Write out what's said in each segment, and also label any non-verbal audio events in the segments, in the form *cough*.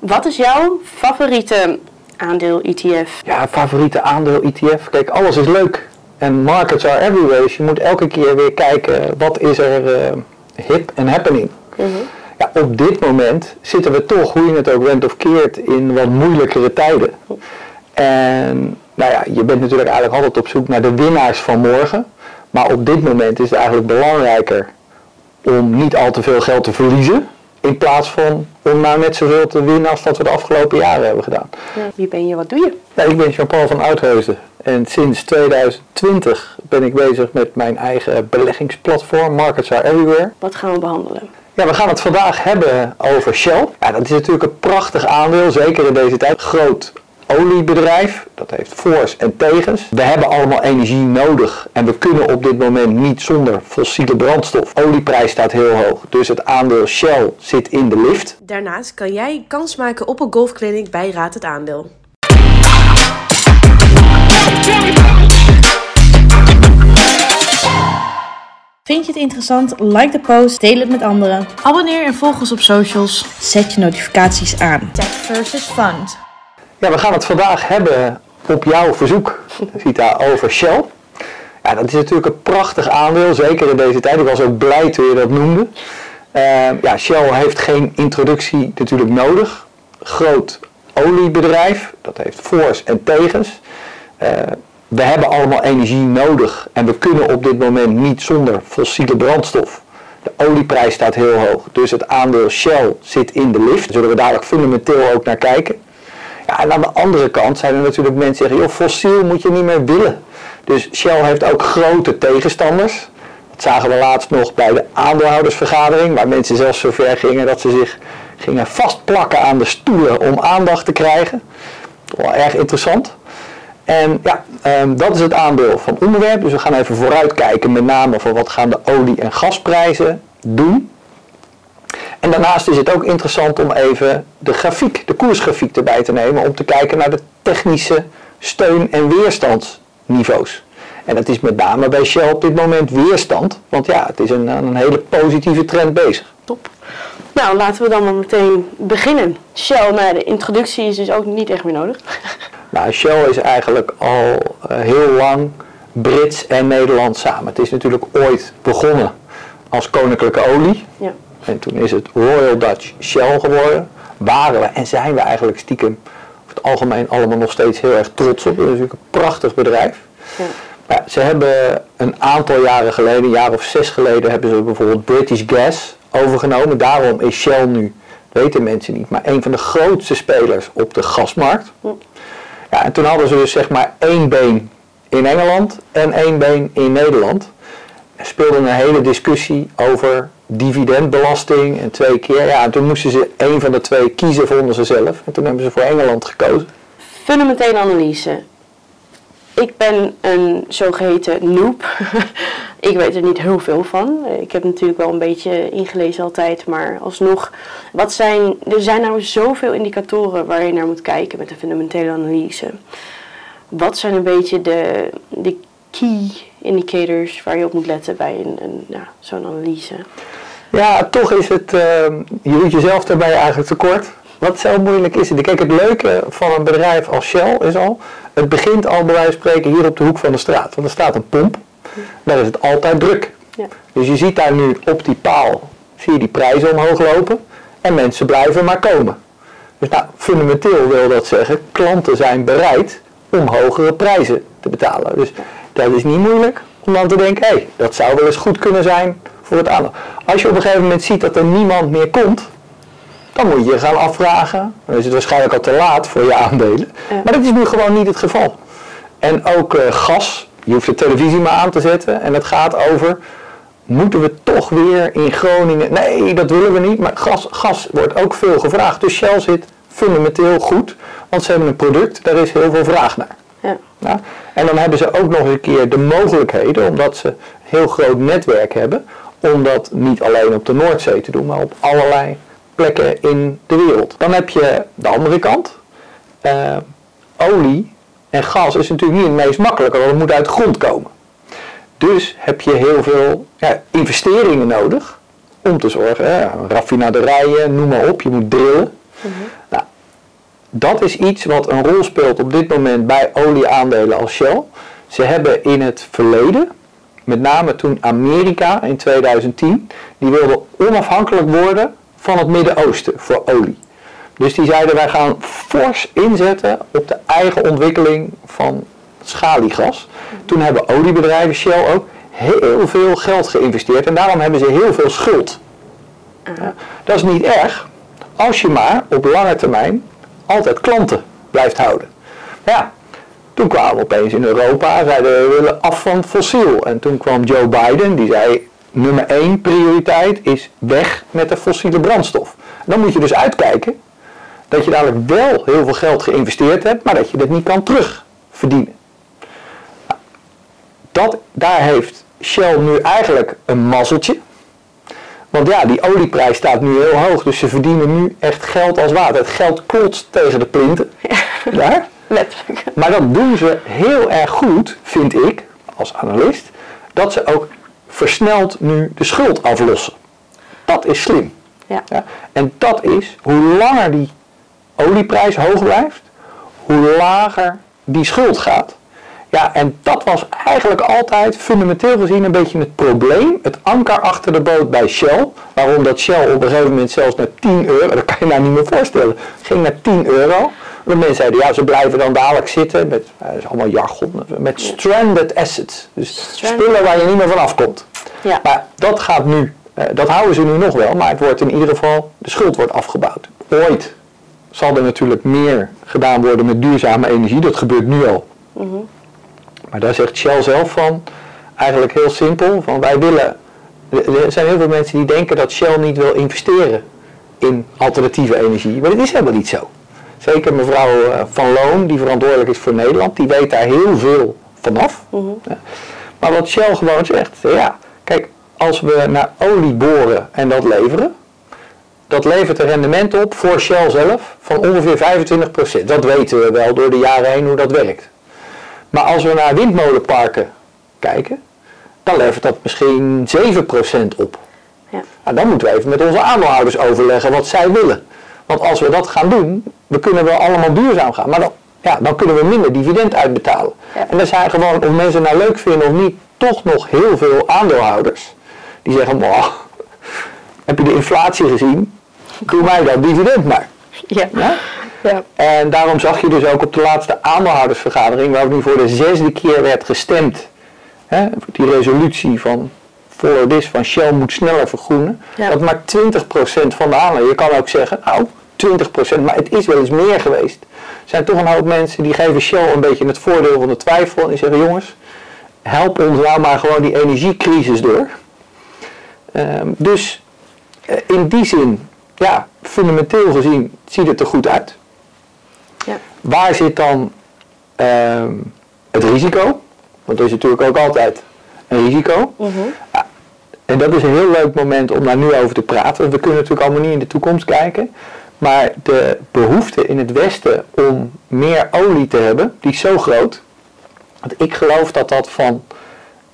Wat is jouw favoriete aandeel ETF? Ja, favoriete aandeel ETF. Kijk, alles is leuk. En markets are everywhere. Dus je moet elke keer weer kijken wat is er uh, hip en happening. Ja, op dit moment zitten we toch, hoe je het ook went of keert, in wat moeilijkere tijden. En nou ja, je bent natuurlijk eigenlijk altijd op zoek naar de winnaars van morgen. Maar op dit moment is het eigenlijk belangrijker om niet al te veel geld te verliezen. In plaats van om nou net zoveel te winnen als dat we de afgelopen jaren hebben gedaan. Ja, wie ben je, wat doe je? Ja, ik ben Jean-Paul van Uitheusden. En sinds 2020 ben ik bezig met mijn eigen beleggingsplatform Markets Are Everywhere. Wat gaan we behandelen? Ja, we gaan het vandaag hebben over Shell. Ja, dat is natuurlijk een prachtig aandeel, zeker in deze tijd. Groot oliebedrijf, dat heeft voor's en tegens. We hebben allemaal energie nodig en we kunnen op dit moment niet zonder fossiele brandstof. Olieprijs staat heel hoog, dus het aandeel Shell zit in de lift. Daarnaast kan jij kans maken op een golfclinic bij Raad het Aandeel. Vind je het interessant? Like de post, deel het met anderen. Abonneer en volg ons op socials. Zet je notificaties aan. Tech versus Fund. Ja, we gaan het vandaag hebben op jouw verzoek, Vita, over Shell. Ja, dat is natuurlijk een prachtig aandeel, zeker in deze tijd. Ik was ook blij toen je dat noemde. Uh, ja, Shell heeft geen introductie natuurlijk nodig. Groot oliebedrijf, dat heeft voor's en tegens. Uh, we hebben allemaal energie nodig en we kunnen op dit moment niet zonder fossiele brandstof. De olieprijs staat heel hoog, dus het aandeel Shell zit in de lift. Zullen we dadelijk fundamenteel ook naar kijken. En aan de andere kant zijn er natuurlijk mensen die zeggen, joh, fossiel moet je niet meer willen. Dus Shell heeft ook grote tegenstanders. Dat zagen we laatst nog bij de aandeelhoudersvergadering, waar mensen zelfs zover gingen dat ze zich gingen vastplakken aan de stoelen om aandacht te krijgen. Wel erg interessant. En ja, um, dat is het aandeel van onderwerp. Dus we gaan even vooruitkijken, met name van wat gaan de olie- en gasprijzen doen. En daarnaast is het ook interessant om even de grafiek, de koersgrafiek erbij te nemen, om te kijken naar de technische steun- en weerstandsniveaus. En dat is met name bij Shell op dit moment weerstand, want ja, het is een, een hele positieve trend bezig. Top. Nou, laten we dan maar meteen beginnen. Shell, nou, de introductie is dus ook niet echt meer nodig. *laughs* Nou, Shell is eigenlijk al uh, heel lang Brits en Nederlands samen. Het is natuurlijk ooit begonnen als koninklijke olie. Ja. En toen is het Royal Dutch Shell geworden. Waren we en zijn we eigenlijk stiekem over het algemeen allemaal nog steeds heel erg trots op. Het is natuurlijk een prachtig bedrijf. Ja. Ja, ze hebben een aantal jaren geleden, een jaar of zes geleden, hebben ze bijvoorbeeld British Gas overgenomen. Daarom is Shell nu, weten mensen niet, maar een van de grootste spelers op de gasmarkt. Ja, en toen hadden ze dus zeg maar één been in Engeland en één been in Nederland. Er speelde een hele discussie over dividendbelasting en twee keer. Ja, en toen moesten ze één van de twee kiezen, vonden ze zelf. En toen hebben ze voor Engeland gekozen. Fundamentele analyse. Ik ben een zogeheten noob. *laughs* ik weet er niet heel veel van. Ik heb natuurlijk wel een beetje ingelezen altijd, maar alsnog. Wat zijn, er zijn nou zoveel indicatoren waar je naar moet kijken met een fundamentele analyse. Wat zijn een beetje de, de key indicators waar je op moet letten bij een, een ja, zo'n analyse? Ja, toch is het, uh, je doet jezelf daarbij eigenlijk tekort. Wat zo moeilijk is het? Kijk, het leuke van een bedrijf als Shell is al, het begint al bij wijze van spreken hier op de hoek van de straat. Want er staat een pomp, daar is het altijd druk. Ja. Dus je ziet daar nu op die paal, zie je die prijzen omhoog lopen en mensen blijven maar komen. Dus nou, fundamenteel wil dat zeggen, klanten zijn bereid om hogere prijzen te betalen. Dus dat is niet moeilijk om dan te denken, hé, hey, dat zou wel eens goed kunnen zijn voor het. Als je op een gegeven moment ziet dat er niemand meer komt, dan moet je je gaan afvragen. Dan is het waarschijnlijk al te laat voor je aandelen. Maar dat is nu gewoon niet het geval. En ook uh, gas, je hoeft de televisie maar aan te zetten. En het gaat over, moeten we toch weer in Groningen... Nee, dat willen we niet, maar gas, gas wordt ook veel gevraagd. Dus Shell zit fundamenteel goed, want ze hebben een product, daar is heel veel vraag naar. Ja. Ja? En dan hebben ze ook nog een keer de mogelijkheden, omdat ze een heel groot netwerk hebben, om dat niet alleen op de Noordzee te doen, maar op allerlei plekken in de wereld. Dan heb je de andere kant. Uh, olie en gas is natuurlijk niet het meest makkelijke, want het moet uit de grond komen. Dus heb je heel veel ja, investeringen nodig om te zorgen, ja, raffinaderijen, noem maar op, je moet drillen. Mhm. nou, dat is iets wat een rol speelt op dit moment bij olieaandelen als Shell. Ze hebben in het verleden, met name toen Amerika in 2010, die wilde onafhankelijk worden van het Midden-Oosten voor olie. Dus die zeiden wij gaan fors inzetten op de eigen ontwikkeling van schaliegas. Toen hebben oliebedrijven, Shell ook, heel veel geld geïnvesteerd en daarom hebben ze heel veel schuld. Dat is niet erg, als je maar op lange termijn altijd klanten blijft houden. Ja, toen kwamen we opeens in Europa, zeiden we willen af van fossiel. En toen kwam Joe Biden, die zei nummer één prioriteit is weg met de fossiele brandstof. dan moet je dus uitkijken dat je dadelijk wel heel veel geld geïnvesteerd hebt, maar dat je dat niet kan terugverdienen. Nou, dat, daar heeft Shell nu eigenlijk een mazzeltje. Want ja, die olieprijs staat nu heel hoog, dus ze verdienen nu echt geld als water. Het geld klotst tegen de plinten. Ja, daar. Letterlijk. Maar dat doen ze heel erg goed, vind ik, als analist, dat ze ook versneld nu de schuld aflossen. Dat is slim. Ja. Ja? En dat is, hoe langer die olieprijs hoog blijft, hoe lager die schuld gaat. Ja, en dat was eigenlijk altijd fundamenteel gezien een beetje het probleem, het anker achter de boot bij Shell. Waarom dat Shell op een gegeven moment zelfs naar 10 euro, dat kan je nou niet meer voorstellen, ging naar 10 euro. De mensen zeiden, ja, ze blijven dan dadelijk zitten met, eh, dat is allemaal jargon, met stranded assets. Dus Stranded. spullen waar je niet meer van afkomt. Ja. Maar dat gaat nu, eh, dat houden ze nu nog wel, maar het wordt in ieder geval, de schuld wordt afgebouwd. Ooit zal er natuurlijk meer gedaan worden met duurzame energie, dat gebeurt nu al. Maar daar zegt Shell zelf van, eigenlijk heel simpel, van wij willen, er zijn heel veel mensen die denken dat Shell niet wil investeren in alternatieve energie, maar dat is helemaal niet zo. Zeker mevrouw eh, Van Loon, die verantwoordelijk is voor Nederland, die weet daar heel veel vanaf. Ja. Maar wat Shell gewoon zegt, ja, kijk, als we naar olie boren en dat leveren, dat levert een rendement op voor Shell zelf van ongeveer 25%. Dat weten we wel door de jaren heen hoe dat werkt. Maar als we naar windmolenparken kijken, dan levert dat misschien 7% op. Ja. Nou, dan moeten we even met onze aandeelhouders overleggen wat zij willen. Want als we dat gaan doen, we kunnen wel allemaal duurzaam gaan. Maar dan, ja, dan kunnen we minder dividend uitbetalen. Ja. En er zijn gewoon, of mensen nou leuk vinden of niet, toch nog heel veel aandeelhouders. Die zeggen, "Mwah, *laughs* heb je de inflatie gezien? Doe mij dat dividend maar. Ja. Ja? Ja. En daarom zag je dus ook op de laatste aandeelhoudersvergadering, waarop nu voor de zesde keer werd gestemd, hè, die resolutie van follow this van Shell moet sneller vergroenen, dat maar 20% van de aandelen. Je kan ook zeggen, nou 20%, maar het is wel eens meer geweest. Er zijn toch een hoop mensen die geven Shell een beetje het voordeel van de twijfel en die zeggen, jongens, help ons nou maar gewoon die energiecrisis door. Ehm, dus eh, in die zin, ja, fundamenteel gezien ziet het er goed uit. Ja. Waar zit dan ehm, het risico? Want er is natuurlijk ook altijd een risico. Mhm. Ja, en dat is een heel leuk moment om daar nu over te praten. Want we kunnen natuurlijk allemaal niet in de toekomst kijken. Maar de behoefte in het Westen om meer olie te hebben, die is zo groot. Want ik geloof dat dat van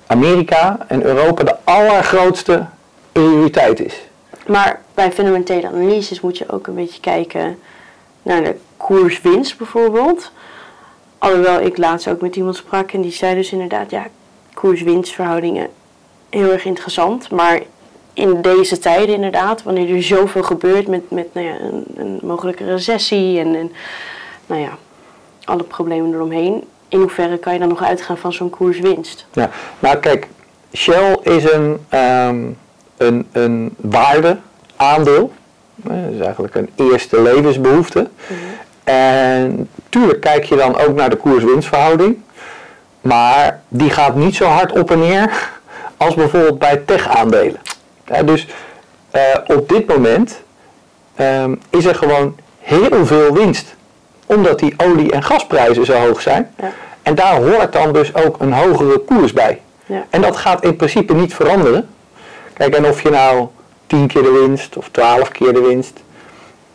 Amerika en Europa de allergrootste prioriteit is. Maar bij fundamentele analyses moet je ook een beetje kijken naar de koerswinst bijvoorbeeld. Alhoewel ik laatst ook met iemand sprak en die zei dus inderdaad, ja, koers-winstverhoudingen heel erg interessant. Maar in deze tijden inderdaad, wanneer er zoveel gebeurt met, met nou ja, een, een mogelijke recessie en, en nou ja, alle problemen eromheen. In hoeverre kan je dan nog uitgaan van zo'n koerswinst? Ja, nou kijk, Shell is een, ehm, een, een waardeaandeel. Dat is eigenlijk een eerste levensbehoefte. En tuurlijk kijk je dan ook naar de koers-winstverhouding. Maar die gaat niet zo hard op en neer als bijvoorbeeld bij tech-aandelen. Ja, dus eh, op dit moment ehm, is er gewoon heel veel winst. Omdat die olie- en gasprijzen zo hoog zijn. Ja. En daar hoort dan dus ook een hogere koers bij. Ja. En dat gaat in principe niet veranderen. Kijk, en of je nou 10 keer de winst of 12 keer de winst.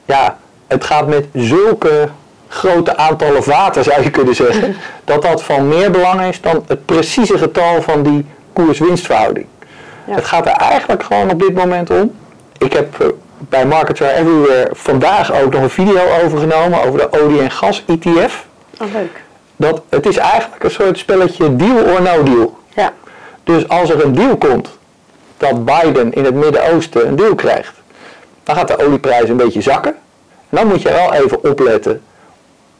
Ja, het gaat met zulke grote aantallen vaten, zou je kunnen zeggen. *laughs* dat dat van meer belang is dan het precieze getal van die koers-winstverhouding. Ja. Het gaat er eigenlijk gewoon op dit moment om. Ik heb eh, bij Markets Are Everywhere vandaag ook nog een video over genomen over de olie- en gas-ETF. Oh, leuk. Dat, het is eigenlijk een soort spelletje deal or no deal. Ja. Dus als er een deal komt dat Biden in het Midden-Oosten een deal krijgt, dan gaat de olieprijs een beetje zakken. En dan moet je wel even opletten,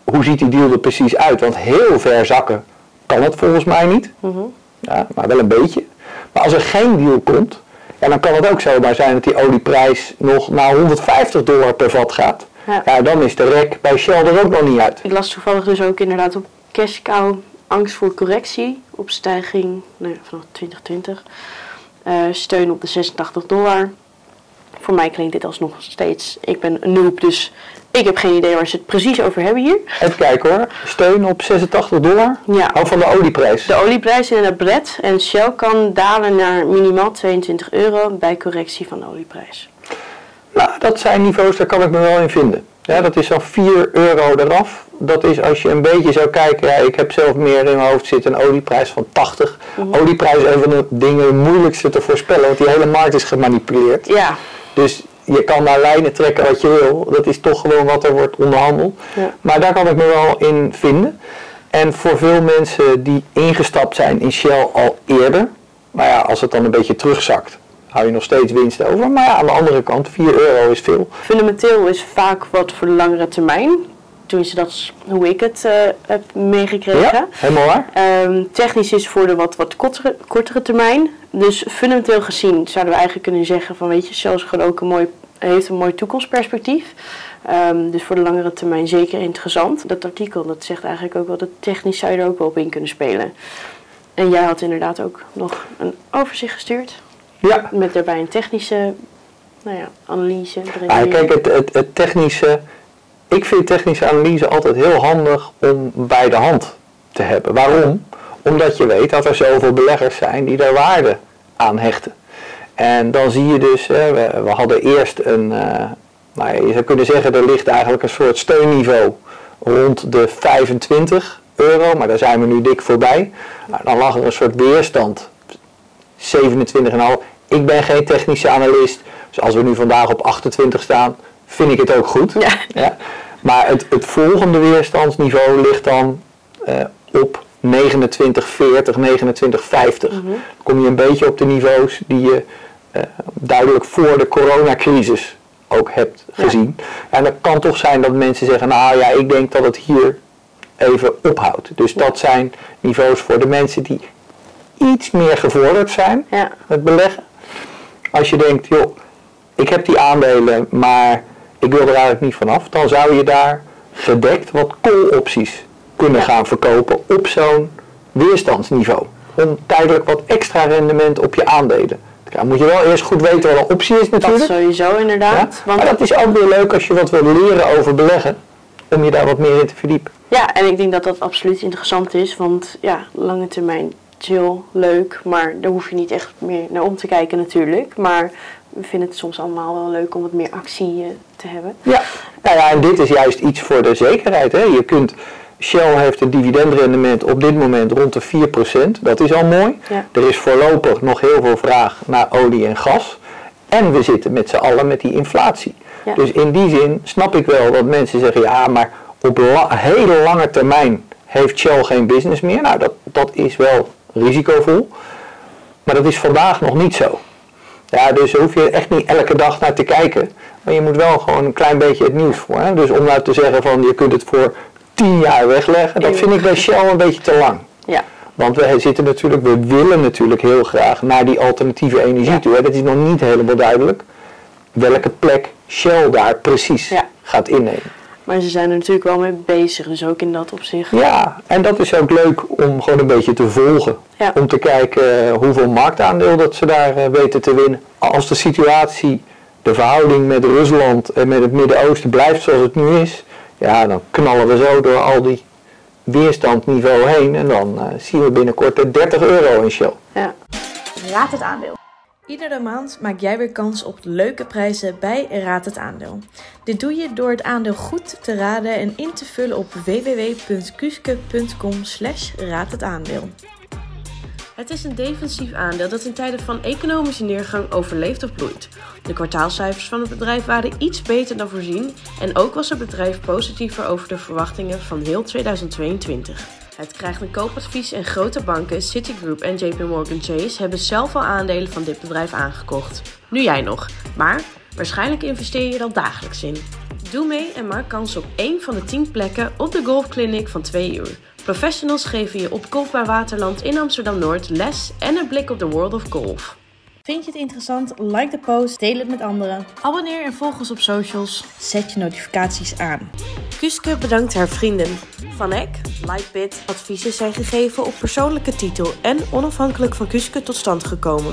hoe ziet die deal er precies uit? Want heel ver zakken kan het volgens mij niet. Mhm. Ja, maar wel een beetje. Maar als er geen deal komt, ja, dan kan het ook zomaar zijn dat die olieprijs nog naar 150 dollar per vat gaat. Ja. Ja, dan is de rek bij Shell er ook nog niet uit. Ik las toevallig dus ook inderdaad op cash cow angst voor correctie op stijging nou vanaf 2020. Eh, steun op de 86 dollar. Voor mij klinkt dit alsnog steeds, ik ben een noob, dus ik heb geen idee waar ze het precies over hebben hier. Even kijken hoor. Steun op 86 dollar. Ja. Oh, van de olieprijs. De olieprijs in het bred en Shell kan dalen naar minimaal 22 euro bij correctie van de olieprijs. Nou, dat zijn niveaus, daar kan ik me wel in vinden. Ja, dat is zo'n 4 euro eraf. Dat is als je een beetje zou kijken, ja, ik heb zelf meer in mijn hoofd zitten, een olieprijs van 80. Olieprijs is een van de dingen moeilijkste te voorspellen, want die hele markt is gemanipuleerd. Ja, Dus je kan naar lijnen trekken wat je wil. Dat is toch gewoon wat er wordt onderhandeld. Ja. Maar daar kan ik me wel in vinden. En voor veel mensen die ingestapt zijn in Shell al eerder. Maar ja, als het dan een beetje terugzakt, hou je nog steeds winst over. Maar ja, aan de andere kant, 4 euro is veel. fundamenteel is vaak wat voor de langere termijn. Tenminste, dat is hoe ik het eh, heb meegekregen. Ja, helemaal waar. Ehm, technisch is voor de wat, wat kortere, kortere termijn. Dus fundamenteel gezien zouden we eigenlijk kunnen zeggen van weet je, is gewoon ook een mooi, heeft een mooi toekomstperspectief. Ehm, dus voor de langere termijn zeker interessant. Dat artikel dat zegt eigenlijk ook wel dat technisch zou je er ook wel op in kunnen spelen. En jij had inderdaad ook nog een overzicht gestuurd. Ja, Met daarbij een technische nou ja, analyse. Ah, kijk, het, het, het technische. Ik vind technische analyse altijd heel handig om bij de hand te hebben. Waarom? Omdat je weet dat er zoveel beleggers zijn die daar waarde aan hechten. En dan zie je dus, we hadden eerst een, eh, nou ja, je zou kunnen zeggen, er ligt eigenlijk een soort steunniveau rond de 25 euro, maar daar zijn we nu dik voorbij. Nou, dan lag er een soort weerstand, 27,5. Ik ben geen technische analist, dus als we nu vandaag op 28 staan, vind ik het ook goed. Ja. Ja. Maar het, het volgende weerstandsniveau ligt dan eh, op 29,40, 29,50. Dan kom je een beetje op de niveaus die je eh, duidelijk voor de coronacrisis ook hebt Ja. gezien. En het kan toch zijn dat mensen zeggen, nou ja, ik denk dat het hier even ophoudt. Dus dat zijn niveaus voor de mensen die iets meer gevorderd zijn met beleggen. Als je denkt, joh, ik heb die aandelen, maar ik wil er eigenlijk niet vanaf, dan zou je daar gedekt wat call-opties kunnen Ja. gaan verkopen op zo'n weerstandsniveau. Om tijdelijk wat extra rendement op je aandelen. Dan moet je wel eerst goed weten wat een optie is dat natuurlijk. sowieso Ja, inderdaad. Want maar dat is ook weer leuk als je wat wil leren over beleggen. Om je daar wat meer in te verdiepen. Ja, en ik denk dat dat absoluut interessant is, want ja, lange termijn chill, leuk, maar daar hoef je niet echt meer naar om te kijken natuurlijk. Maar we vinden het soms allemaal wel leuk om wat meer actie eh, te hebben. Ja. Nou ja, en dit is juist iets voor de zekerheid. Hè. Je kunt, Shell heeft een dividendrendement op dit moment rond de 4%. Dat is al mooi. Ja. Er is voorlopig nog heel veel vraag naar olie en gas. En we zitten met z'n allen met die inflatie. Ja. Dus in die zin snap ik wel dat mensen zeggen, ja, maar op la- hele lange termijn heeft Shell geen business meer. Nou, dat, dat is wel risicovol. Maar dat is vandaag nog niet zo. Ja, dus hoef je echt niet elke dag naar te kijken. Maar je moet wel gewoon een klein beetje het nieuws voor. Hè? Dus om nou te zeggen van je kunt het voor 10 jaar wegleggen, dat vind ik bij Shell een beetje te lang. Ja, Want we zitten natuurlijk, we willen natuurlijk heel graag naar die alternatieve energie Ja. toe. Hè? Dat is nog niet helemaal duidelijk welke plek Shell daar precies Ja. gaat innemen. maar ze zijn er natuurlijk wel mee bezig, dus ook in dat opzicht. Ja, en dat is ook leuk om gewoon een beetje te volgen. Ja. Om te kijken hoeveel marktaandeel dat ze daar eh, weten te winnen. Als de situatie, de verhouding met Rusland en met het Midden-Oosten blijft zoals het nu is. Ja, dan knallen we zo door al die weerstandniveau heen. En dan eh, zien we binnenkort de 30 euro in Shell. Ja. Raad het aandeel. Iedere maand maak jij weer kans op leuke prijzen bij Raad het Aandeel. Dit doe je door het aandeel goed te raden en in te vullen op www.kuske.com slash raad het aandeel. Het is een defensief aandeel dat in tijden van economische neergang overleeft of bloeit. De kwartaalcijfers van het bedrijf waren iets beter dan voorzien en ook was het bedrijf positiever over de verwachtingen van heel 2022. Het krijgt een koopadvies en grote banken, Citigroup en JP Morgan Chase hebben zelf al aandelen van dit bedrijf aangekocht. Nu jij nog, maar waarschijnlijk investeer je er al dagelijks in. Doe mee en maak kans op één van de 10 plekken op de golfclinic van 2 uur. Professionals geven je op Golfbaar Waterland in Amsterdam-Noord les en een blik op de world of golf. Vind je het interessant? Like de post, deel het met anderen. Abonneer en volg ons op socials. Zet je notificaties aan. Kuske bedankt haar vrienden. Van Eck, Lightbit, adviezen zijn gegeven op persoonlijke titel en onafhankelijk van Kuske tot stand gekomen.